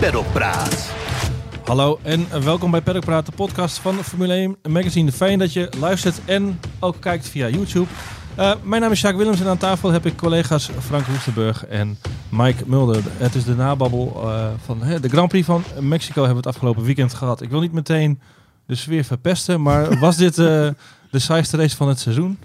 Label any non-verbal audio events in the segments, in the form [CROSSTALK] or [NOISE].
Paddock Praat. Hallo en welkom bij Paddock Praat, de podcast van Formule 1 Magazine. Fijn dat je luistert en ook kijkt via YouTube. Uh, mijn naam is Jacques Willems en aan tafel heb ik collega's Frank Hoestenburg en Mike Mulder. Het is de nababbel uh, van hè, de Grand Prix van Mexico hebben we het afgelopen weekend gehad. Ik wil niet meteen de sfeer verpesten, maar [LAUGHS] was dit uh, de saaiste race van het seizoen?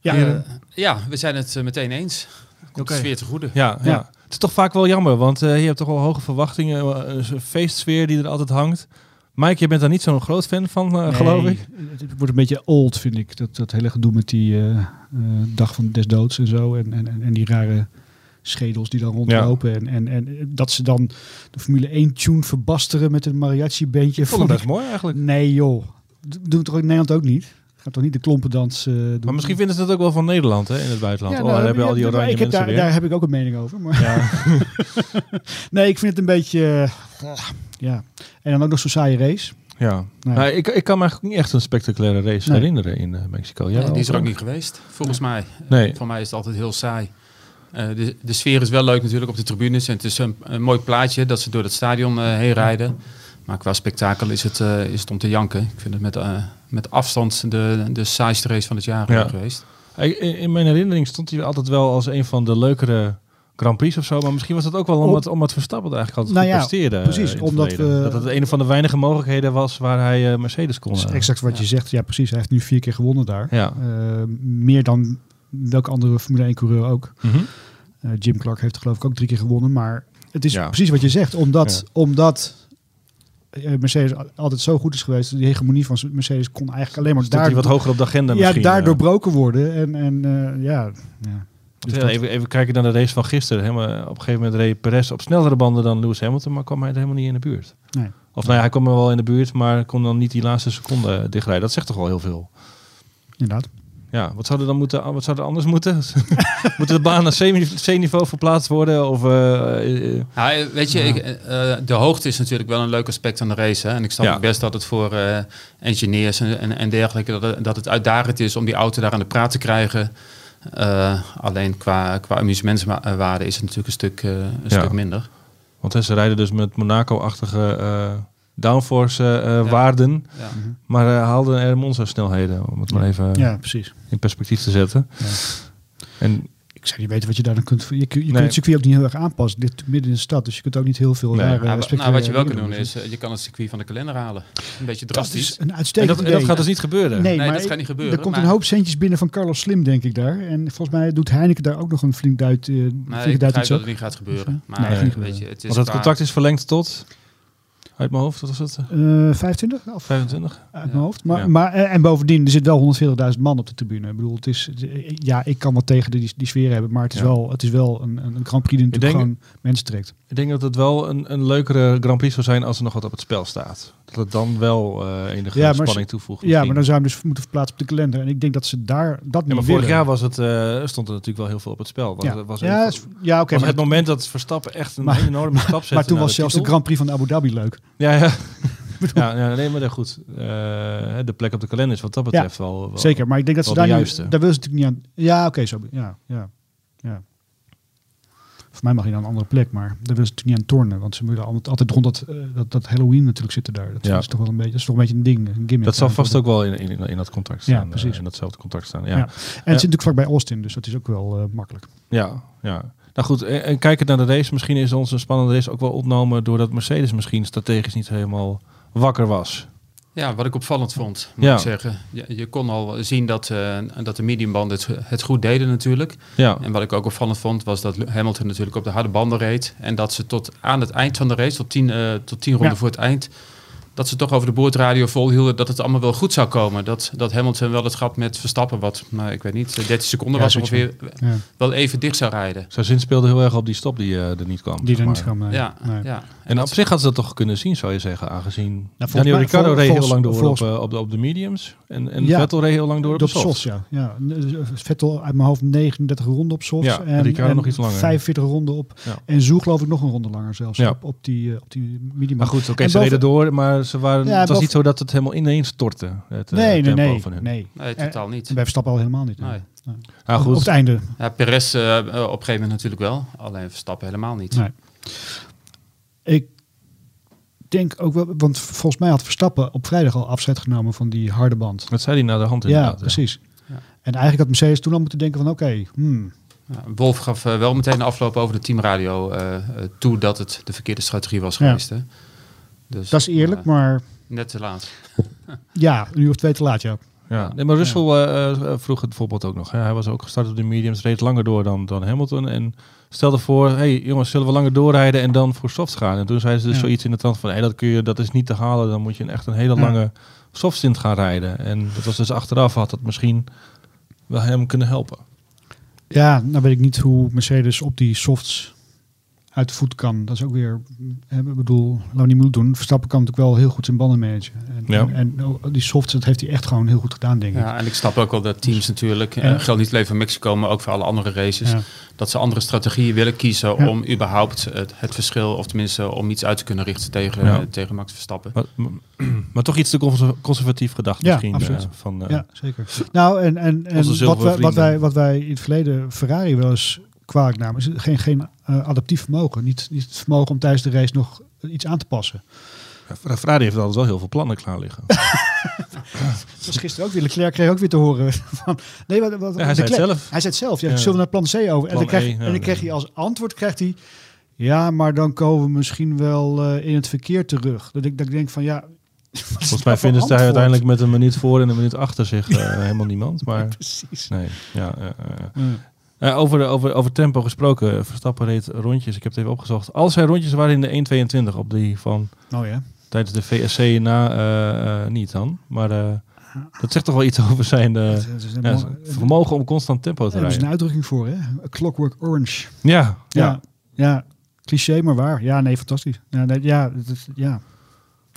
Ja, ja we zijn het meteen eens. Komt okay. de sfeer te goede. Ja, ja. ja. Het is toch vaak wel jammer, want uh, je hebt toch wel hoge verwachtingen. Een feestsfeer die er altijd hangt. Mike, je bent daar niet zo'n groot fan van, uh, nee, geloof ik? Het wordt een beetje old, vind ik. Dat, dat hele gedoe met die uh, dag van des doods en zo. En, en, en die rare schedels die dan rondlopen. Ja. En, en, en dat ze dan de Formule 1 tune verbasteren met een mariachi-bandje. Vond ik best mooi eigenlijk. Nee joh, doen we toch in Nederland ook niet? Gaat toch niet de klompendans uh, doen? Maar misschien vinden ze het ook wel van Nederland, hè, in het buitenland. Ja, nou, oh, hebben al die oranje mensen daar, daar, heb ik ook een mening over. Maar ja. [LAUGHS] nee, ik vind het een beetje... Uh, ja. En dan ook nog zo'n saaie race. Ja, nee. nou, ik, ik kan me eigenlijk niet echt een spectaculaire race nee. herinneren in uh, Mexico. Ja, die is er ook niet geweest, volgens mij. Nee. voor mij is het altijd heel saai. Uh, de, de sfeer is wel leuk natuurlijk op de tribunes. En het is een, een mooi plaatje dat ze door het stadion uh, heen rijden. Maar qua spektakel is het, uh, is het om te janken. Ik vind het met, uh, met afstand de, de saaiste race van het jaar ja. geweest. In, in mijn herinnering stond hij altijd wel als een van de leukere Grand Prix of zo. Maar misschien was dat ook wel omdat, omdat Verstappen eigenlijk altijd nou ja, presteerde. Precies, omdat we, dat het een van de weinige mogelijkheden was waar hij uh, Mercedes kon. Uh, exact wat ja. je zegt. Ja, precies. Hij heeft nu vier keer gewonnen daar. Ja. Uh, meer dan welke andere Formule 1 coureur ook. Mm -hmm. Jim Clark heeft geloof ik ook drie keer gewonnen. Maar het is ja. precies wat je zegt. Omdat, omdat Mercedes altijd zo goed is geweest. Die hegemonie van Mercedes kon eigenlijk alleen maar dus daar wat hoger op de agenda ja, misschien. daar doorbroken worden. En, en uh, ja, ja. Dus ja, even, even kijken naar de race van gisteren. Helemaal, op een gegeven moment reed Perez op snellere banden dan Lewis Hamilton, maar kwam hij er helemaal niet in de buurt. Nee. Of nou ja, hij kwam er wel in de buurt, maar kon dan niet die laatste seconde dichtrijden. Dat zegt toch wel heel veel. Inderdaad. Ja, wat zou er dan moeten, wat zou er anders moeten? [LAUGHS] Moeten de baan naar C-niveau verplaatst worden? Of, uh, uh, ja, weet je, ja. ik, uh, de hoogte is natuurlijk wel een leuk aspect aan de race. Hè? En ik snap ja. best dat het voor engineers en, en, en dergelijke, dat het, dat het uitdagend is om die auto daar aan de praat te krijgen. alleen qua, qua amusementswaarde is het natuurlijk een stuk, een stuk minder. Want ze rijden dus met Monaco-achtige downforce uh, ja. waarden. Ja. Maar uh, haalden er monstersnelheden, om het maar even ja, precies. in perspectief te zetten. En ik zou niet weten wat je daar dan kunt... Je, je nee. kunt het circuit ook niet heel erg aanpassen. Dit midden in de stad, dus je kunt ook niet heel veel... Nee. Rare, nou, nou, wat je wel kunt doen is, je kan het circuit van de kalender halen. Een beetje drastisch. Dat is een uitstekend en dat, en dat gaat dus niet gebeuren? Nee, nee maar dat gaat niet gebeuren. Er komt maar... een hoop centjes binnen van Carlos Slim, denk ik daar. En volgens mij doet Heineken daar ook nog een flink duit... Uh, nee, ik begrijp dat het niet gaat gebeuren. Maar nee, nee, weet je, het is Want het contract is verlengd tot... Uit mijn hoofd, wat was het? Uh, 25? Of 25? Uit ja. mijn hoofd. Maar, ja. maar, en bovendien, er zit wel 140.000 man op de tribune. Ik bedoel, het is, ja, ik kan wat tegen die, die sfeer hebben, maar het is ja. wel, het is wel een, een Grand Prix die natuurlijk denk, gewoon mensen trekt. Ik denk dat het wel een, een leukere Grand Prix zou zijn als er nog wat op het spel staat. Dat het dan wel uh, enige ja, spanning toevoegt. Ja, maar dan zou je hem dus moeten verplaatsen op de kalender. En ik denk dat ze daar dat niet ja, maar vorig jaar was het, uh, stond er natuurlijk wel heel veel op het spel. Want ja, het was ja, even, ja oké. Okay, het moment dat Verstappen echt een maar, enorme stap [LAUGHS] zette. Maar toen was zelfs de Grand Prix van Abu Dhabi leuk. Ja, ja. [LAUGHS] ja, ja, nee, maar goed. Uh, de plek op de kalender is wat dat betreft ja, wel, wel, Zeker, maar ik denk dat ze daar, juiste. niet, daar wil ze natuurlijk niet aan... Ja, oké, okay, zo. Ja, ja, ja. Voor mij mag je naar een andere plek, maar daar willen ze natuurlijk niet aan tornen. Want ze moeten altijd rond dat, uh, dat, dat Halloween natuurlijk zitten daar. Dat ja. is toch wel een beetje, dat is toch een beetje een ding, een gimmick. Dat zal vast ook wel in, in, in dat contract staan. Ja, precies. Uh, in datzelfde contract staan, ja. En het zit natuurlijk vlak bij Austin, dus dat is ook wel makkelijk. Ja, ja. Nou goed, en, en kijkend naar de race, misschien is onze spannende race ook wel ontnomen doordat Mercedes misschien strategisch niet helemaal wakker was. Ja, wat ik opvallend vond, moet ja. ik zeggen. Je, je, kon al zien dat, uh, dat de mediumbanden het, het, goed deden natuurlijk. Ja. En wat ik ook opvallend vond, was dat Hamilton natuurlijk op de harde banden reed. En dat ze tot aan het eind van de race, tot tien, uh, tot tien ronden ja. voor het eind... dat ze toch over de boordradio volhielden dat het allemaal wel goed zou komen. Dat, dat Hamilton wel het gat met Verstappen, wat, nou, ik weet niet, 30 seconden ja, was ongeveer, ja. wel even dicht zou rijden. Zijn zin speelde heel erg op die stop die uh, er niet kwam. Die er niet kwam, nee. Ja, nee. ja. En, en op zich had ze dat toch kunnen zien, zou je zeggen, aangezien nou, Daniel mij, Ricciardo reed heel lang door op, uh, op, de, op de mediums. En, en ja, Vettel reed heel lang door op de softs. ja. ja. Vettel uit mijn hoofd 39 ronden op softs. Ja, en, Ricciardo nog iets langer. 45 ronden op. Ja. En Zoe geloof ik nog een ronde langer zelfs ja. op, op, die, op die medium. Maar goed, oké, okay, ze reden door, maar ze waren, ja, het was niet zo dat het helemaal ineens stortte. Het, nee, nee, nee, van hun. nee. Nee, totaal niet. En bij Verstappen al helemaal niet. Nee. nee. Nou, goed. Op het einde. Ja, Perez uh, op een gegeven moment natuurlijk wel. Alleen Verstappen helemaal niet. Nee. Ik denk ook wel, want volgens mij had Verstappen op vrijdag al afscheid genomen van die harde band. Dat zei hij naar de hand Ja, inderdaad. precies. Ja. En eigenlijk had Mercedes toen al moeten denken van oké, hmm, Ja, Wolf gaf eh, wel meteen de afloop over de teamradio eh, eh, toe dat het de verkeerde strategie was Ja. geweest. Hè? Dus, dat is eerlijk, eh, maar net te laat. [LAUGHS] ja, uur of twee te laat, ja. Ja, nee, maar Russell eh, eh, vroeg het bijvoorbeeld ook nog. Hè. Hij was ook gestart op de mediums, reed langer door dan, dan Hamilton. En stelde voor, hey jongens, zullen we langer doorrijden en dan voor softs gaan? En toen zei ze dus Ja. zoiets in de trant van, hey, dat, kun je, dat is niet te halen. Dan moet je een echt een hele Ja. lange softstint gaan rijden. En dat was dus achteraf, had dat misschien wel hem kunnen helpen. Ja, nou weet ik niet hoe Mercedes op die softs uit de voet kan. Dat is ook weer, eh, ik bedoel, laten we niet moeilijk doen. Verstappen kan natuurlijk wel heel goed zijn banden managen. En, Ja. en, en die softs, dat heeft hij echt gewoon heel goed gedaan, denk ik. Ja, en ik snap ook wel dat teams natuurlijk, eh, Ja. geldt niet alleen voor Mexico, maar ook voor alle andere races, Ja. dat ze andere strategieën willen kiezen Ja. om überhaupt het, het verschil, of tenminste om iets uit te kunnen richten tegen, Ja. eh, tegen Max Verstappen. Maar, [CLEARS THROAT] maar toch iets te conser- conservatief gedacht Ja, misschien. absoluut. eh, van, eh, Ja, zeker. Nou, en, en, en wat, wij, wat, wij, wat wij in het verleden Ferrari wel eens kwalijk namen, is geen, geen eh, adaptief vermogen. Niet, niet het vermogen om tijdens de race nog iets aan te passen. Ja, Ferrari heeft altijd wel heel veel plannen klaar liggen. [LAUGHS] Dat was gisteren ook weer. Leclerc kreeg ook weer te horen van... Nee, wat, wat, Ja, hij zei het zelf. Hij zei het zelf. Ja, Ja. Zullen we naar plan C over? en dan, krijg, E, en dan hij als antwoord... Krijgt hij, ja, maar dan komen we misschien wel eh, in het verkeer terug. Dat ik, dat ik denk van ja... [LAUGHS] Volgens mij vinden ze daar uiteindelijk met een minuut voor en een minuut achter zich eh, helemaal niemand. [LAUGHS] Maar Precies. nee, ja, eh, over, de- over, over tempo gesproken, Verstappen reed rondjes. Ik heb het even opgezocht. Al zijn rondjes waren in de 1.22 op die van Oh ja. tijdens de VSC na eh, eh, niet dan. Maar eh, dat zegt toch wel iets over zijn eh, Dat is een ja, mooi- zijn vermogen om constant tempo te Daar hebben ze een rijden. uitdrukking voor, hè? A clockwork orange. Ja, ja. Ja, ja. Cliché, maar waar. Ja, nee, fantastisch. Ja, nee, ja, dat is, ja.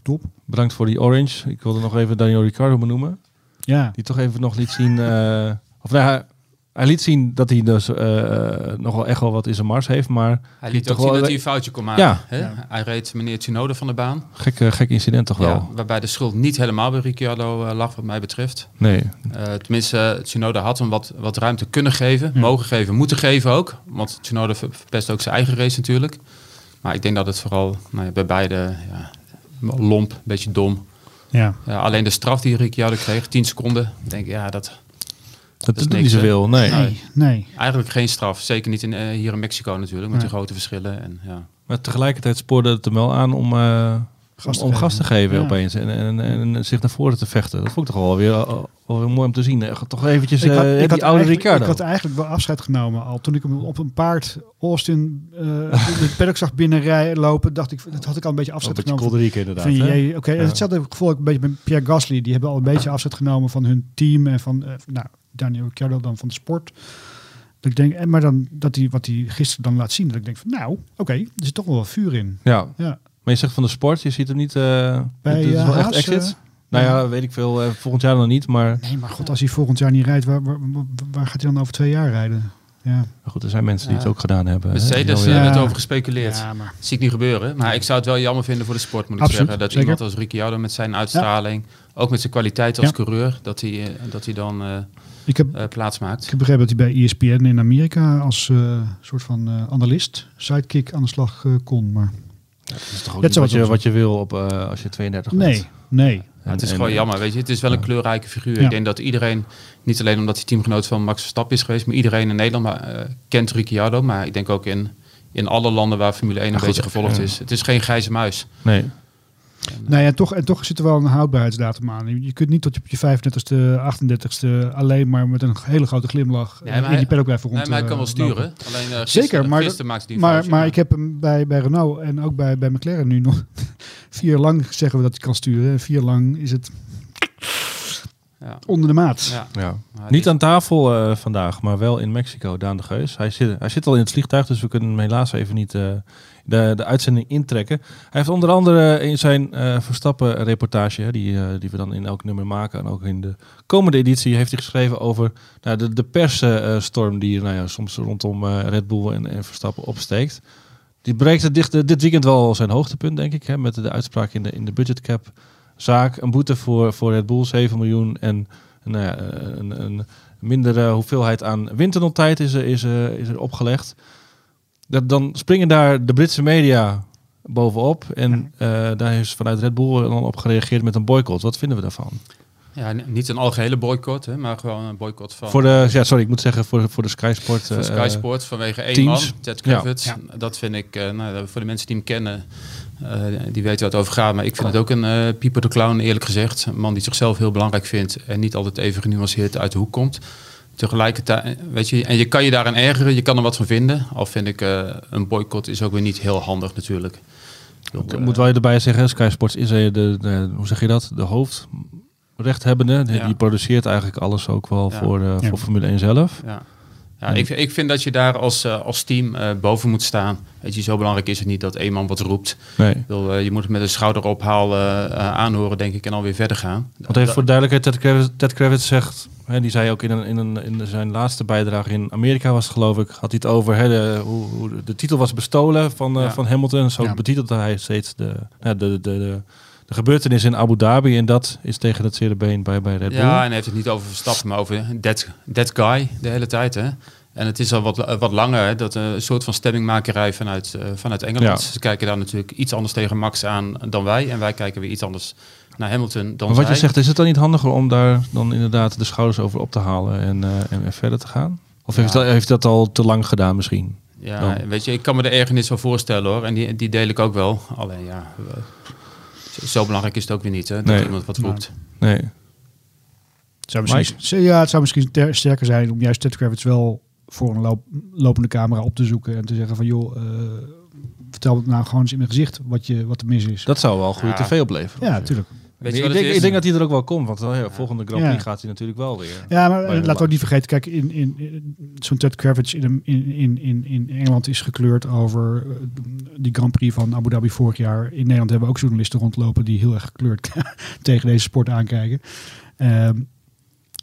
top. bedankt voor die orange. Ik wilde nog even Daniel Ricciardo benoemen. Ja, Die toch even nog liet zien. eh, of nou, hij, liet zien dat hij dus eh, nog wel echt wel wat in zijn mars heeft. Maar Hij liet ook toch zien wel dat hij een foutje kon maken. Ja. Hè? Ja. Hij reed meneer Tsunoda van de baan. gek, eh, gek incident toch wel. Ja, waarbij de schuld niet helemaal bij Ricciardo eh, lag, wat mij betreft. Nee, Eh, tenminste, eh, Tsunoda had hem wat, wat ruimte kunnen geven, Ja. mogen geven, moeten geven ook. Want Tsunoda ver- verpest ook zijn eigen race natuurlijk. Maar ik denk dat het vooral nou ja, bij beide ja, lomp, een beetje dom. ja. Ja, alleen de straf die Ricciardo kreeg, 10 seconden, ik denk ja, dat dat is doet niks, niet zoveel. Nee. Nee. Nee, nee. eigenlijk geen straf. Zeker niet in, eh, hier in Mexico natuurlijk, met Nee. die grote verschillen. En, ja. Maar tegelijkertijd spoorde het hem wel aan om, eh, Gas te om gas te geven Ja. opeens. En, en, en, en zich naar voren te vechten. Dat vond ik toch wel weer, wel weer mooi om te zien. Echt Toch eventjes Ik had, eh, ik, had die oude eigenlijk, Ricciardo. ik had eigenlijk wel afscheid genomen al. Toen ik hem op een paard Austin eh de [LAUGHS] paddock zag binnenrijden lopen, dacht ik, dat had ik al een beetje Een afscheid beetje genomen. kolderiek inderdaad. Van, Oké, Ja. en hetzelfde gevoel ook een beetje met Pierre Gasly. Die hebben al een beetje afscheid genomen van hun team en van eh, nou, Daniel Ricciardo dan van de sport. Dat ik denk, en maar dan dat hij wat hij gisteren dan laat zien, dat ik denk van nou, oké, er zit toch wel wat vuur in. Ja, Ja. maar je zegt van de sport, je ziet hem niet... eh Bij, is eh, wel echt exits. eh, nou ja, weet ik veel. volgend jaar nog niet, maar... Nee, maar god, als hij volgend jaar niet rijdt, waar, waar, waar gaat hij dan over twee jaar rijden? Ja, Maar goed, er zijn mensen die Ja. het ook gedaan hebben. hè. Eh, alweer- Ja. werd over gespeculeerd. ja maar Zie ik niet gebeuren. Maar ik zou het wel jammer vinden voor de sport, moet ik Absoluut, zeggen. Dat zeker. iemand als Ricciardo met zijn uitstraling, ook met zijn kwaliteit als Ja. coureur, dat hij, eh, dat hij dan eh, ik heb, eh, plaats ik heb begrepen dat hij bij ESPN in Amerika als eh, soort van eh, analist, sidekick aan de slag kon. Maar Dat is toch ook Dat niet wat, je, wat wat je wil op, eh, als je 32 bent. nee, nee. Het is En- gewoon en- jammer, weet je. Het is wel een kleurrijke figuur. Ja. Ik denk dat iedereen, niet alleen omdat hij teamgenoot van Max Verstappen is geweest, maar iedereen in Nederland maar, eh, kent Ricciardo. Maar ik denk ook in, in alle landen waar Formule 1 een goed, beetje gevolgd is. Het is geen grijze muis. Nee. Nou ja, toch, en toch zit er wel een houdbaarheidsdatum aan. Je- kunt niet tot je op je 35ste, 38ste alleen maar met een hele grote glimlach Nee, eh, in die paddock blijven rond. Nee, maar hij kan wel eh, sturen. Alleen uh, Zeker, maar, gisteren maar, ik heb hem bij, bij Renault en ook bij, bij McLaren nu nog [LAUGHS] vier lang zeggen we dat hij kan sturen. En vier lang is het Ja. onder de maat. Ja. Niet aan tafel eh, vandaag, maar wel in Mexico, Daan de Geus. Hij zit, hij zit al in het vliegtuig, dus we kunnen hem helaas even niet eh, de, de uitzending intrekken. Hij heeft onder andere in zijn eh Verstappen-reportage, hè, die, die we dan in elk nummer maken, en ook in de komende editie, heeft hij geschreven over nou, de, de persstorm die nou ja, soms rondom eh, Red Bull en, en Verstappen opsteekt. Die bereikte dit, dit weekend wel zijn hoogtepunt, denk ik, hè, met de uitspraak in de, in de budgetcap zaak. Een boete voor, voor Red Bull, 7 miljoen en nou ja, een, een mindere hoeveelheid aan windtunneltijd is er, is, er- is er opgelegd. Dat, dan springen daar de Britse media bovenop. En ja. daar is vanuit Red Bull dan op gereageerd met een boycott. Wat vinden we daarvan? Ja, niet een algehele boycott, hè, maar gewoon een boycott van... Voor de, ja, sorry, ik moet zeggen voor, voor de Sky Sport Voor Sky Sport, vanwege één teams. man, Ted Kravitz. Ja. Dat vind ik, uh, nou, voor de mensen die hem kennen, die weten wat het over gaat. Maar ik vind het ook een uh, pieper de clown, eerlijk gezegd. Een man die zichzelf heel belangrijk vindt en niet altijd even genuanceerd uit de hoek komt. Tegelijkertijd, weet je, en je kan je daarin ergeren, je kan er wat van vinden. Al vind ik een boycott is ook weer niet heel handig natuurlijk. Ik moet wel erbij zeggen, Sky Sports is de, de, de, hoe zeg je dat, de hoofd rechthebbende. Die, die produceert eigenlijk alles ook wel voor, uh, voor Formule 1 zelf. Ja. Ja, ik, ik vind dat je daar als, uh, als team uh, boven moet staan. Weet je, zo belangrijk is het niet dat één man wat roept. Nee. Wil, uh, je moet het met een schouderophalen aanhoren, denk ik, en alweer verder gaan. Want even voor duidelijkheid, Ted Kravitz, Ted Kravitz zegt, hè, die zei ook in, een, in, een, in zijn laatste bijdrage in Amerika was het geloof ik, had hij het over hè, de, hoe, hoe de titel was bestolen van, ja. van Hamilton. Zo ja. betitelde hij steeds de, de, de, de de gebeurtenis in Abu Dhabi en dat is tegen het zere been bij, bij Red Bull. Ja, en hij heeft het niet over Verstappen, maar over that, that guy de hele tijd. Hè? En het is al wat, wat langer, hè, dat een soort van stemmingmakerij vanuit, uh, vanuit Engeland. Ja. Ze kijken daar natuurlijk iets anders tegen Max aan dan wij. En wij kijken weer iets anders naar Hamilton dan maar wat zij. je zegt, is het dan niet handiger om daar dan inderdaad de schouders over op te halen en, uh, en, en, verder te gaan? Of heeft, dat, heeft dat al te lang gedaan misschien? Ja, dan? weet je, ik kan me de ergernis wel voorstellen hoor. En die, die deel ik ook wel. Alleen ja, zo belangrijk is het ook weer niet, hè? Dat nee. iemand wat roept. Nee. Het zou misschien, ja, het zou misschien sterker zijn om juist Ted Kravitz wel voor een loop, lopende camera op te zoeken en te zeggen van joh, uh, vertel het nou gewoon eens in mijn gezicht wat, je, wat er mis is. Dat zou wel goede ja. tv opleveren. Ja, natuurlijk. Weet je ik, denk, ik denk dat hij er ook wel komt, want ja, volgende Grand Prix ja. gaat hij natuurlijk wel weer. Ja, maar laten we ook niet vergeten, kijk, in, in, in zo'n Ted Kravitz in, in, in, in Engeland is gekleurd over die Grand Prix van Abu Dhabi vorig jaar. In Nederland hebben we ook journalisten rondlopen die heel erg gekleurd [LAUGHS] tegen deze sport aankijken. Um,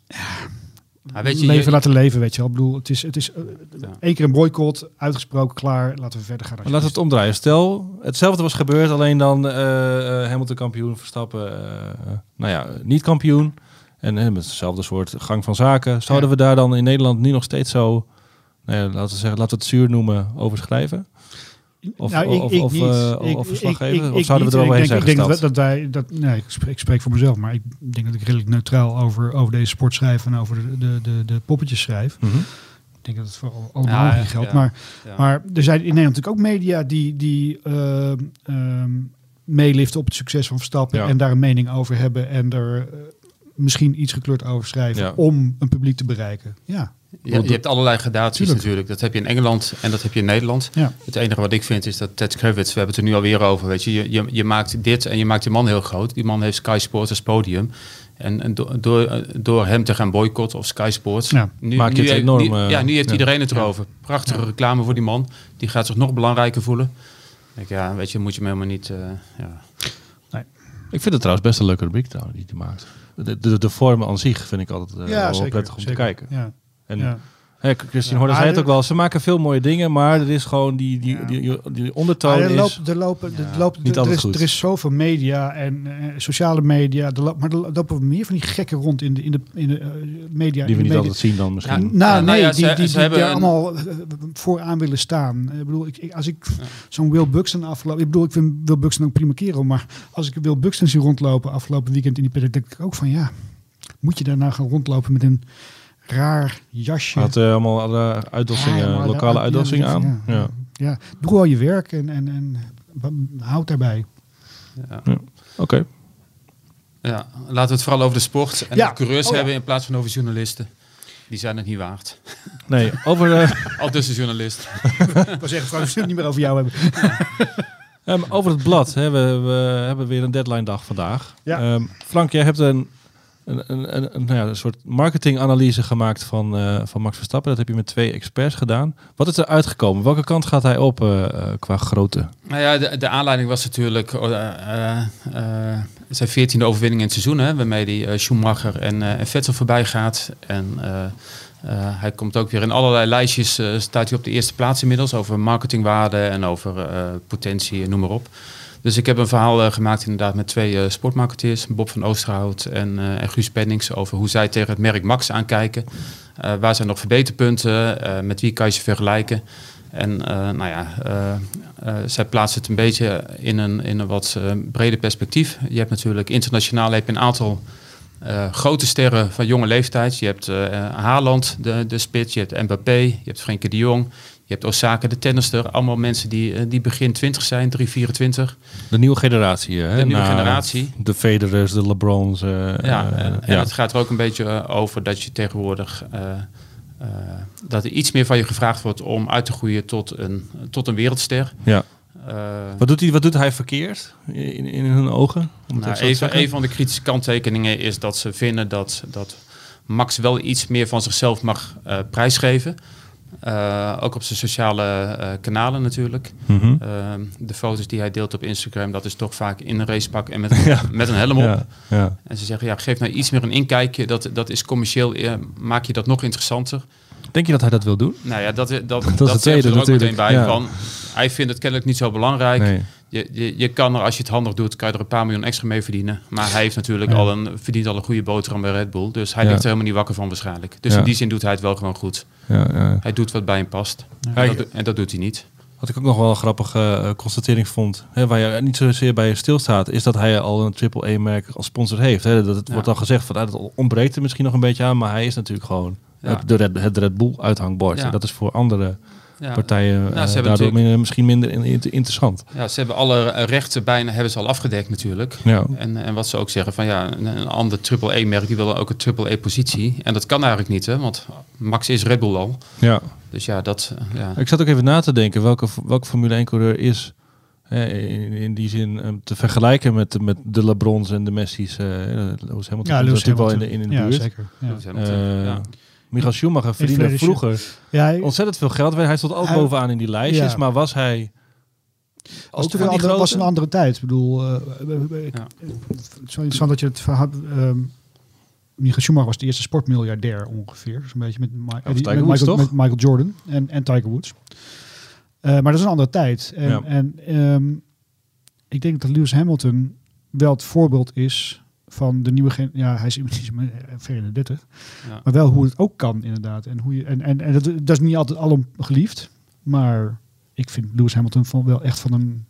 ja, weet je, leven je, laten leven, weet je wel. Ik bedoel, het is, het is uh, ja. één keer een boycott, uitgesproken, klaar. Laten we verder gaan. Maar laten we het omdraaien. Stel, hetzelfde was gebeurd, alleen dan uh, uh, Hamilton kampioen, Verstappen, nou ja, niet kampioen. En met hetzelfde soort gang van zaken. Zouden ja. we daar dan in Nederland nu nog steeds zo, nou ja, laten we zeggen, laten we het zuur noemen, over schrijven? Of, nou, ik, of, ik of, niet. Uh, ik, of verslag geven? of zouden we er overheen zijn Ik denk dat, dat wij, dat, nee, ik spreek, ik spreek, voor mezelf, maar ik denk dat ik redelijk neutraal over, over deze sport schrijf en over de, de, de, de poppetjes schrijf. Mm -hmm. Ik denk dat het voor allemaal ja, geldt. Ja, maar, ja. maar er zijn in Nederland natuurlijk ook media die, die uh, um, meeliften op het succes van Verstappen en daar een mening over hebben en er uh, misschien iets gekleurd over schrijven om een publiek te bereiken. Ja, ja, je hebt allerlei gradaties natuurlijk. Dat heb je in Engeland en dat heb je in Nederland. Ja. Het enige wat ik vind is dat Ted Kravitz, we hebben het er nu alweer over, weet je, je, je, je maakt dit en je maakt die man heel groot. Die man heeft Sky Sports als podium. En, en do, door, door hem te gaan boycotten of Sky Sports. Ja, nu, maak je nu, het enorm. Nu, ja, nu heeft ja. iedereen het erover. Prachtige reclame voor die man. Die gaat zich nog belangrijker voelen. Ik, ja, weet je, moet je me helemaal niet. Uh, ja. nee. Ik vind het trouwens best een leuke rubriek trouwens, die hij maakt. De, de, de vorm aan zich vind ik altijd uh, ja, wel zeker, prettig om zeker. te kijken. Ja. En ja. Hey, Christine Horner zei het ook wel. Ze maken veel mooie dingen, maar er is gewoon die, die, die, die, die ondertoon. er, loopt, er, lopen, er, loopt, niet er, is, goed. er is zoveel media en uh, sociale media. Er maar er lopen meer van die gekken rond in de, in de, in de uh, media. Die we niet altijd zien dan misschien. Ja, nou, nee, ja, die, die, die, die daar een... allemaal uh, vooraan willen staan. Ik bedoel, ik, ik, als ik zo'n Will Buxton afgelopen... Ik bedoel, ik vind Will Buxton ook prima kerel. Maar als ik Will Buxton zie rondlopen afgelopen weekend in die paddock... denk ik ook van ja, moet je daarna gaan rondlopen met een raar jasje. Had uh, allemaal alle uitdossingen, ja, lokale uitdossingen aan. Ja. Ja. ja, doe al je werk en, en, en houd daarbij. Ja. ja. Oké. Okay. Ja, laten we het vooral over de sport en de coureurs oh, hebben in plaats van over journalisten. Die zijn het niet waard. Nee, [LAUGHS] over... Uh... Al dus de journalist. [LAUGHS] ik wil zeggen, Frank, we het niet meer over jou hebben. Um, [LAUGHS] over het blad. Hè, we, we, hebben weer een deadline dag vandaag. Ja. Um, Frank, jij hebt een een, nou ja, een soort marketinganalyse gemaakt van, uh, van Max Verstappen. Dat heb je met twee experts gedaan. Wat is er uitgekomen? Welke kant gaat hij op uh, qua grootte? Nou ja, de, de aanleiding was natuurlijk uh, zijn veertiende overwinning in het seizoen. Waarmee hij Schumacher en, en Vettel voorbij gaat. En hij komt ook weer in allerlei lijstjes. staat hij op de eerste plaats inmiddels. Over marketingwaarde en over potentie, noem maar op. Dus ik heb een verhaal uh, gemaakt inderdaad met twee uh, sportmarketeers, Bob van Oosterhout en, uh, en Guus Pennings, over hoe zij tegen het merk Max aankijken. waar zijn nog verbeterpunten? met wie kan je ze vergelijken? En nou ja, zij plaatst het een beetje in een, in een wat breder perspectief. Je hebt natuurlijk internationaal heb je een aantal grote sterren van jonge leeftijd. Je hebt Haaland, de, de spits, je hebt Mbappé, je hebt Frenkie de Jong, je hebt Osaka, de tennister. Allemaal mensen die, eh, die begin 20 zijn, 3, 24. De nieuwe generatie. Hè? De nieuwe generatie. De Federers, de LeBrons. Uh, ja, en, en het gaat er ook een beetje over dat je tegenwoordig... dat er iets meer van je gevraagd wordt om uit te groeien tot een, tot een wereldster. Ja. wat, doet hij, wat doet hij verkeerd in, in hun ogen? Nou, even, een van de kritische kanttekeningen is dat ze vinden dat, dat Max wel iets meer van zichzelf mag prijsgeven. Uh, ook op zijn sociale uh, kanalen natuurlijk. Mm -hmm. uh, de foto's die hij deelt op Instagram, dat is toch vaak in een racepak en met [LAUGHS] ja. met een helm op. Ja, ja. En ze zeggen, ja, geef nou iets meer een inkijkje. Dat, dat is commercieel, maak je dat nog interessanter. Denk je dat hij dat wil doen? Nou ja, dat, dat, dat, [LAUGHS] dat is er ook meteen bij. Van, hij vindt het kennelijk niet zo belangrijk. Nee. Je, je, je kan er, als je het handig doet, kan je er een paar miljoen extra mee verdienen. Maar hij heeft natuurlijk al een, verdient al een goede boterham bij Red Bull. Dus hij ligt er helemaal niet wakker van waarschijnlijk. Dus in die zin doet hij het wel gewoon goed. Hij doet wat bij hem past. En dat, en, dat, doet hij niet. Wat ik ook nog wel een grappige uh, constatering vond, hè, waar je niet zozeer bij stilstaat, is dat hij al een AAA-merk als sponsor heeft. Hè. Dat het wordt dan gezegd van dat ontbreekt er misschien nog een beetje aan, maar hij is natuurlijk gewoon het, Red, het Red Bull uithangbord. Dat is voor andere ja. partijen nou, uh, daardoor minder, misschien minder interessant. Ja, ze hebben alle rechten bijna hebben ze al afgedekt natuurlijk. Ja. En, en wat ze ook zeggen van ja, een, een ander AAA-merk die wil ook een AAA-positie. En dat kan eigenlijk niet, hè, want Max is Red Bull al. Ja. Dus ja, dat... Ja. Ik zat ook even na te denken welke, welke Formule 1-coureur is... In, in, die zin um, te vergelijken met, met de LeBrons en de Messi's. Uh, Lewis Hamilton ja, Lewis natuurlijk wel in de, in de ja, buurt. Zeker. Ja. Uh, ja. Michael Schumacher verdiende vroeger ja, hij, ontzettend veel geld. Hij stond ook hij, bovenaan in die lijstjes, ja. maar was hij... Was ook een andere, was een andere tijd. Ik bedoel, uh, ja. het is wel interessant dat je het verhaal... Um, Michael Schumacher was de eerste sportmiljardair ongeveer. Dus een beetje met, Ma ja, die, met, Woods, Michael, met, Michael, Jordan en, en Tiger Woods. Uh, maar dat is een andere tijd. En, ja. en um, ik denk dat Lewis Hamilton wel het voorbeeld is van de nieuwe gen ja hij is inmiddels ver in de 30 ja. maar wel hoe het ook kan inderdaad en hoe je en en, en dat, dat is niet altijd alom geliefd maar ik vind Lewis Hamilton van wel echt van een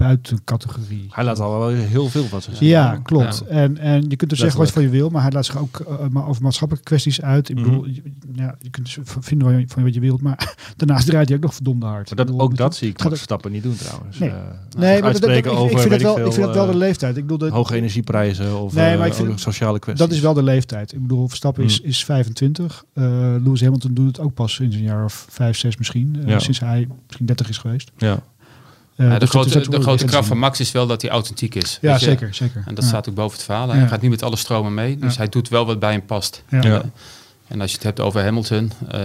buitencategorie. Hij laat al wel heel veel van zich Ja, klopt. Ja. En, en je kunt er zeggen wat van je wil, maar hij laat zich ook uh, maar over maatschappelijke kwesties uit. Ik bedoel, mm -hmm. je, ja, je kunt dus vinden van, je, van wat je wilt, maar [LAUGHS] daarnaast draait hij ook nog verdomde hard. Maar dat, bedoel, ook dat zie ik Max Verstappen niet doen trouwens. Nee, uh, nee maar dat, dat, ik, over, ik, vind het wel, veel, ik vind het wel de leeftijd. Ik bedoel, dat, hoge energieprijzen of nee, maar ik vind sociale kwesties. Dat is wel de leeftijd. Ik bedoel, Verstappen mm. is, is 25. Uh, Lewis Hamilton doet het ook pas sinds een jaar of 5, 6 misschien. Uh, ja. Sinds hij misschien 30 is geweest. Ja. Uh, ja, de, grote, de grote kracht van Max is wel dat hij authentiek is. Ja, zeker, zeker. En dat ja. staat ook boven het verhaal. Hij ja. gaat niet met alle stromen mee, dus hij doet wel wat bij hem past. En, en, als je het hebt over Hamilton, uh,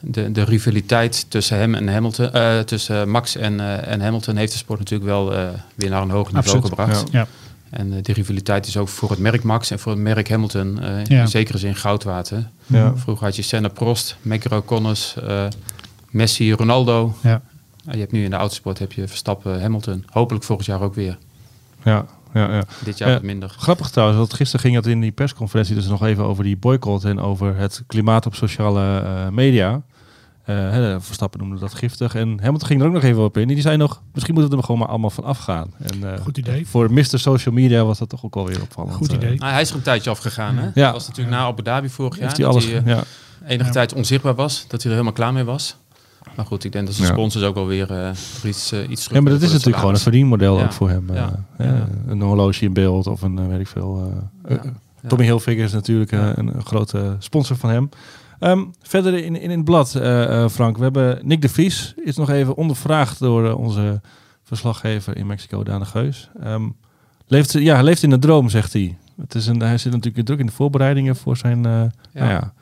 de, de rivaliteit tussen hem en Hamilton, uh, tussen Max en, en Hamilton heeft de sport natuurlijk wel weer naar een hoger niveau Absoluut. gebracht. Ja. En die rivaliteit is ook voor het merk Max en voor het merk Hamilton in zekere zin goudwater. Vroeger had je Senna Prost, Mekker O'Connors, Messi, Ronaldo. Ja. Je hebt nu in de autosport heb je Verstappen, Hamilton. Hopelijk volgend jaar ook weer. Ja, ja, ja. Dit jaar ja, wat minder. Grappig trouwens, want gisteren ging het in die persconferentie dus nog even over die boycott en over het klimaat op sociale uh, media. Uh, hè, Verstappen noemde dat giftig. En Hamilton ging er ook nog even op in. Die zei nog, misschien moeten we er gewoon maar allemaal van afgaan. En, uh, Goed idee. Voor Mr. Social Media was dat toch ook wel weer opvallend. Goed idee. Nou, hij is er een tijdje afgegaan. Hè? Ja. Dat was natuurlijk na Abu Dhabi vorig jaar. Heeft hij alles, hij, ja. enige ja. tijd onzichtbaar was. Dat hij er helemaal klaar mee was. Maar goed, ik denk dat de sponsors ook wel weer uh, iets, uh, iets Ja, maar dat is natuurlijk gewoon een verdienmodel ook voor hem. Ja. Uh, een horloge in beeld of een, weet ik veel. Tommy Hilfiger is natuurlijk een, grote sponsor van hem. Um, verder in, in, in het blad, Frank, we hebben Nick de Vries. Is nog even ondervraagd door onze verslaggever in Mexico, Daan de Geus. Um, leeft, ja, leeft in een droom, zegt hij. Het is een, hij zit natuurlijk druk in de voorbereidingen voor zijn... Nou ja, uh, ja,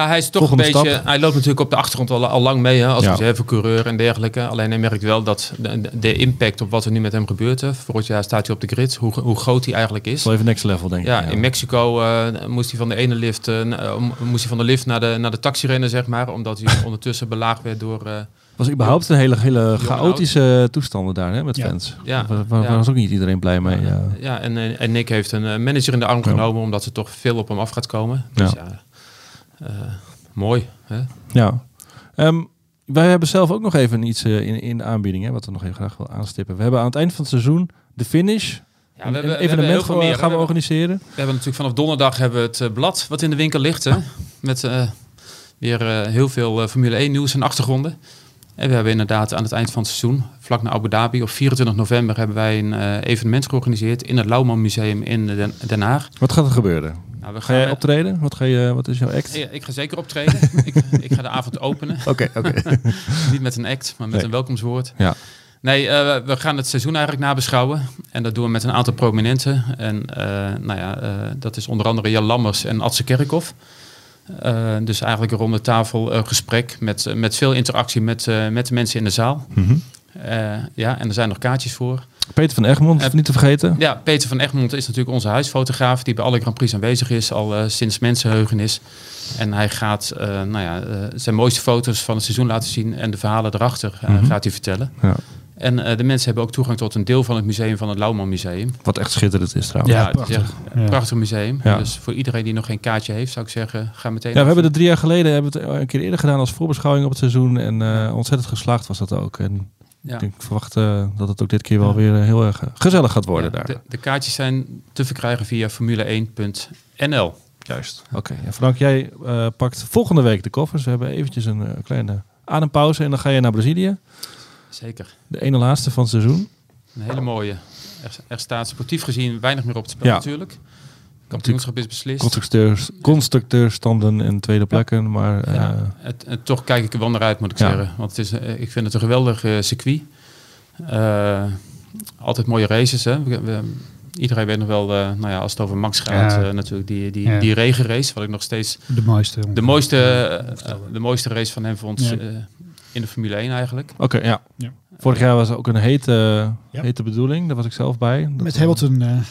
hij is toch een beetje. Stap. Hij loopt natuurlijk op de achtergrond al, al lang mee hè, als ja. reservecoureur en dergelijke. Alleen hij merkt wel dat de, de, impact op wat er nu met hem gebeurt. Hè. Vorig jaar staat hij op de grid, hoe, hoe groot hij eigenlijk is. Wel even next level, denk ik. Ja, ja. in Mexico uh, moest hij van de ene lift, uh, moest hij van de lift naar de, naar de taxi rennen, zeg maar. Omdat hij [LAUGHS] ondertussen belaagd werd door. was überhaupt een hele, hele chaotische toestanden daar hè, met ja. fans. Ja. Ja. was ook niet iedereen blij mee. Ja, ja en, en Nick heeft een manager in de arm genomen omdat er toch veel op hem af gaat komen. Dus ja. Uh, mooi. Hè? Ja. Ehm, wij hebben zelf ook nog even iets uh, in, in de aanbieding, hè, wat we nog even graag wil aanstippen. We hebben aan het eind van het seizoen de finish. Ja, we hebben, een evenement we meer, gaan we, organiseren. We hebben natuurlijk vanaf donderdag hebben we het uh, blad wat in de winkel ligt. Hè, met uh, weer heel veel Formule 1 nieuws en achtergronden. En we hebben inderdaad aan het eind van het seizoen, vlak na Abu Dhabi, op 24 november, hebben wij een evenement georganiseerd in het Lauwman Museum in Den Haag. Wat gaat er gebeuren? Nou, we ga jij optreden? Wat, ga je, wat is jouw act? Ik, ik ga zeker optreden. [LAUGHS] ik, ik, ga de avond openen. [LAUGHS] Oké, oké. [LAUGHS] Niet met een act, maar met een welkomstwoord. Ja. Nee, uh, we gaan het seizoen eigenlijk nabeschouwen. En dat doen we met een aantal prominenten. En uh, nou ja, uh, dat is onder andere Jan Lammers en Adse Kerkhoff. dus eigenlijk een ronde tafel gesprek met, met veel interactie met, met de mensen in de zaal. Mm -hmm. ja, en er zijn nog kaartjes voor. Peter van Egmond, uh, niet te vergeten. Ja, Peter van Egmond is natuurlijk onze huisfotograaf die bij alle Grand Prix aanwezig is, al uh, sinds mensenheugenis. En hij gaat uh, nou ja, zijn mooiste foto's van het seizoen laten zien en de verhalen erachter mm -hmm. gaat hij vertellen. Ja. En de mensen hebben ook toegang tot een deel van het museum van het Lauwman Museum. Wat echt schitterend is trouwens. Ja, prachtig. een prachtig museum. Ja. Dus voor iedereen die nog geen kaartje heeft, zou ik zeggen, ga meteen. Ja, we hebben het drie jaar geleden hebben het een keer eerder gedaan als voorbeschouwing op het seizoen. En ontzettend geslaagd was dat ook. En ja. Ik verwacht uh, dat het ook dit keer wel weer uh, heel erg gezellig gaat worden daar. De, de, kaartjes zijn te verkrijgen via formule1.nl. Juist. Oké. Okay. Ja, Frank, jij uh, pakt volgende week de koffers. We hebben eventjes een kleine adempauze en dan ga je naar Brazilië. Zeker. De ene laatste van het seizoen. Een hele mooie. Er, er staat sportief gezien weinig meer op het spel ja. natuurlijk kampioenschap is beslist. Constructeurs, constructeurstanden en tweede plekken. Maar, ja, uh, het, het, toch kijk ik er wel naar uit, moet ik zeggen. Want het is, uh, ik vind het een geweldig uh, circuit. altijd mooie races. Hè? We, we, iedereen weet nog wel, nou ja, als het over Max gaat, ja. natuurlijk die, die, ja. die regenrace. Wat ik nog steeds de mooiste, de mooiste, de mooiste race van hem vond in de Formule 1 eigenlijk. Oké, okay, ja. Vorig jaar was ook een hete, hete bedoeling. Daar was ik zelf bij. Dat Met Hamilton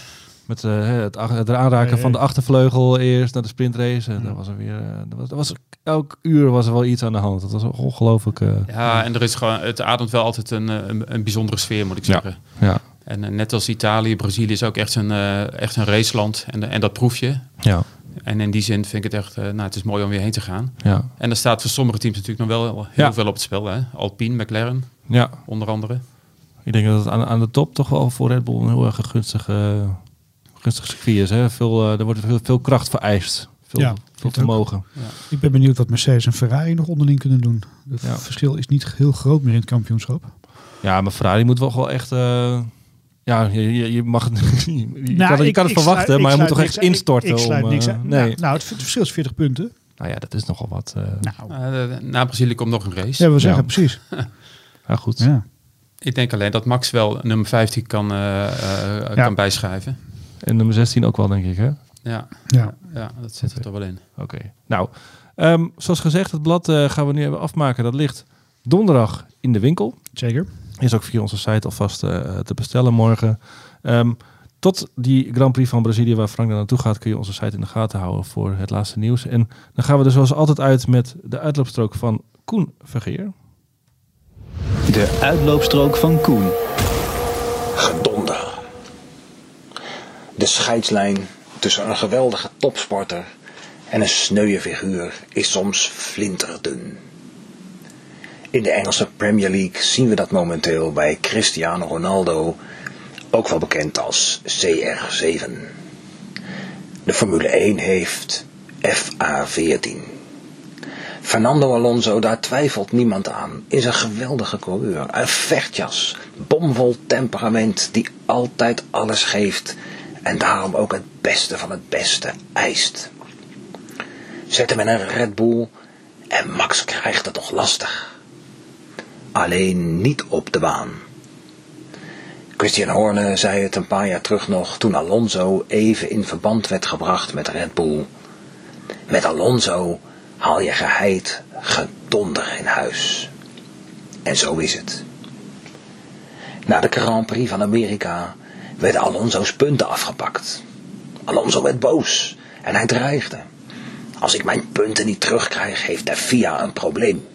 met uh, het, het aanraken van de achtervleugel eerst naar de sprintrace. En dan was er weer. Uh, was, was, elk uur was er wel iets aan de hand. Dat was ongelooflijk. Uh, ja, en er is gewoon. Het ademt wel altijd een, een, een bijzondere sfeer, moet ik zeggen. Ja. ja. En net als Italië, Brazilië is ook echt een, echt een raceland. En, en dat proef je. Ja. En in die zin vind ik het echt, nou, het is mooi om weer heen te gaan. Ja. En er staat voor sommige teams natuurlijk nog wel heel ja. veel op het spel. Hè? Alpine, McLaren, ja. onder andere. Ik denk dat het aan, aan de top toch wel voor Red Bull een heel erg gunstige gunstig circuit is. Hè? Veel, uh, er wordt veel, veel kracht vereist. Veel, ja, veel vermogen. Ja. Ik ben benieuwd wat Mercedes en Ferrari nog onderling kunnen doen. Het ja. verschil is niet heel groot meer in het kampioenschap. Ja, maar Ferrari moet wel wel echt... Uh, ja, je, je mag [LAUGHS] je, nou, kan, je kan het verwachten, sluit, maar je moet toch echt instorten. Ik, ik sluit om, niks uh, nee. Nou, nou, het, het verschil is 40 punten. Nou ja, dat is nogal wat. Uh, nou. na Brazilië komt nog een race. Ja, we zeggen precies. [LAUGHS] ja, goed. Ja. Ik denk alleen dat Max wel nummer 15 kan, kan bijschrijven. En nummer 16 ook wel, denk ik, hè? Ja, ja. ja dat zit er toch wel in. Oké. Nou, um, zoals gezegd, het blad uh, gaan we nu even afmaken. Dat ligt donderdag in de winkel. Zeker. Is ook via onze site alvast uh, te bestellen morgen. Um, tot die Grand Prix van Brazilië, waar Frank naar naartoe gaat, kun je onze site in de gaten houden voor het laatste nieuws. En dan gaan we er zoals altijd uit met de uitloopstrook van Koen Vergeer. De uitloopstrook van Koen. De scheidslijn tussen een geweldige topsporter en een sneuwe figuur is soms flinterdun. In de Engelse Premier League zien we dat momenteel bij Cristiano Ronaldo, ook wel bekend als CR7. De Formule 1 heeft FA14. Fernando Alonso, daar twijfelt niemand aan, is een geweldige coureur, een vechtjas, bomvol temperament die altijd alles geeft en daarom ook het beste van het beste eist. Zet hem in een Red Bull en Max krijgt het nog lastig. Alleen niet op de baan. Christian Horne zei het een paar jaar terug nog toen Alonso even in verband werd gebracht met Red Bull. Met Alonso haal je geheid gedonder in huis. En zo is het. Na de Grand Prix van Amerika werden Alonso's punten afgepakt. Alonso werd boos en hij dreigde. Als ik mijn punten niet terugkrijg, heeft de FIA een probleem.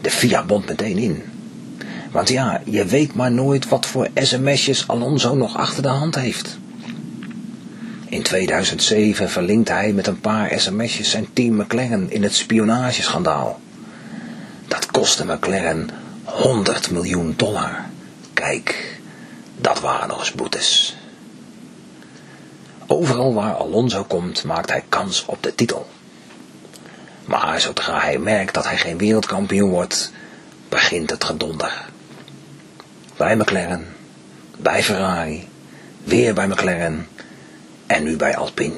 De FIA bond meteen in. Want ja, je weet maar nooit wat voor sms'jes Alonso nog achter de hand heeft. In 2007 verlinkte hij met een paar sms'jes zijn team McLaren in het spionageschandaal. Dat kostte McLaren 100 miljoen dollar. Kijk, dat waren nog eens boetes. Overal waar Alonso komt, maakt hij kans op de titel. Maar zodra hij merkt dat hij geen wereldkampioen wordt, begint het gedonder. Bij McLaren, bij Ferrari, weer bij McLaren en nu bij Alpine.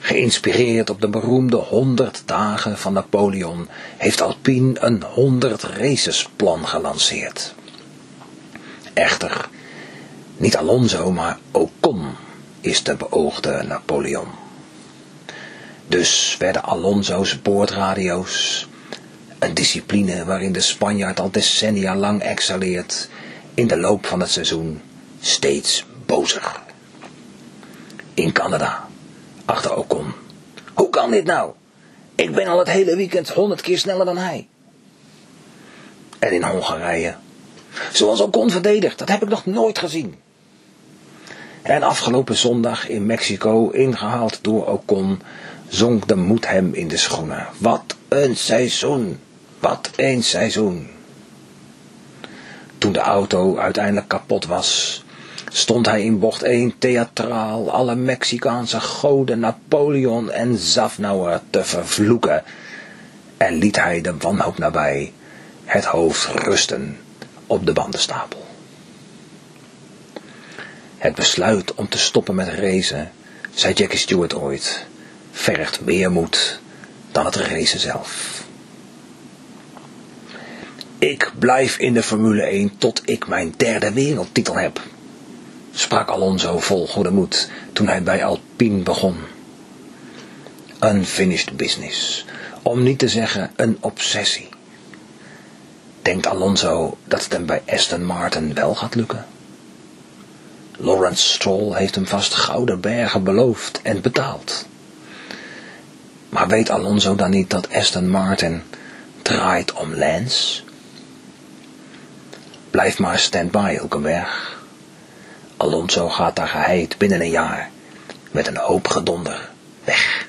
Geïnspireerd op de beroemde 100 dagen van Napoleon heeft Alpine een 100 races plan gelanceerd. Echter, niet Alonso, maar Ocon is de beoogde Napoleon. Dus werden Alonso's boordradio's, een discipline waarin de Spanjaard al decennia lang excelleert, in de loop van het seizoen steeds bozer. In Canada, achter Ocon. Hoe kan dit nou? Ik ben al het hele weekend honderd keer sneller dan hij. En in Hongarije. Zoals Ocon verdedigt, dat heb ik nog nooit gezien. En afgelopen zondag in Mexico, ingehaald door Ocon, zonk de moed hem in de schoenen. Wat een seizoen! Wat een seizoen! Toen de auto uiteindelijk kapot was, stond hij in bocht 1 theatraal alle Mexicaanse goden Napoleon en Zafnauer te vervloeken en liet hij de wanhoop nabij het hoofd rusten op de bandenstapel. Het besluit om te stoppen met racen, zei Jackie Stewart ooit, vergt meer moed dan het racen zelf. Ik blijf in de Formule 1 tot ik mijn derde wereldtitel heb, sprak Alonso vol goede moed toen hij bij Alpine begon. Unfinished business, om niet te zeggen een obsessie. Denkt Alonso dat het hem bij Aston Martin wel gaat lukken? Lawrence Stroll heeft hem vast gouden bergen beloofd en betaald. Maar weet Alonso dan niet dat Aston Martin draait om Lance? Blijf maar stand-by, Hulkenberg. Alonso gaat daar geheid binnen een jaar met een hoop gedonder weg.